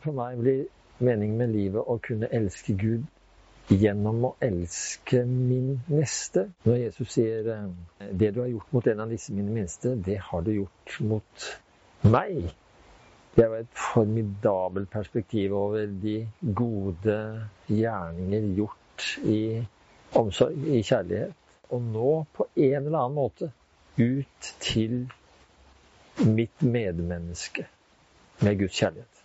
For meg blir meningen med livet å kunne elske Gud gjennom å elske min neste. Når Jesus sier eh, det du har gjort mot en av disse mine minste, det har du gjort mot meg. Det er jo et formidabelt perspektiv over de gode gjerninger gjort i omsorg, i kjærlighet. Og nå på en eller annen måte ut til mitt medmenneske med Guds kjærlighet.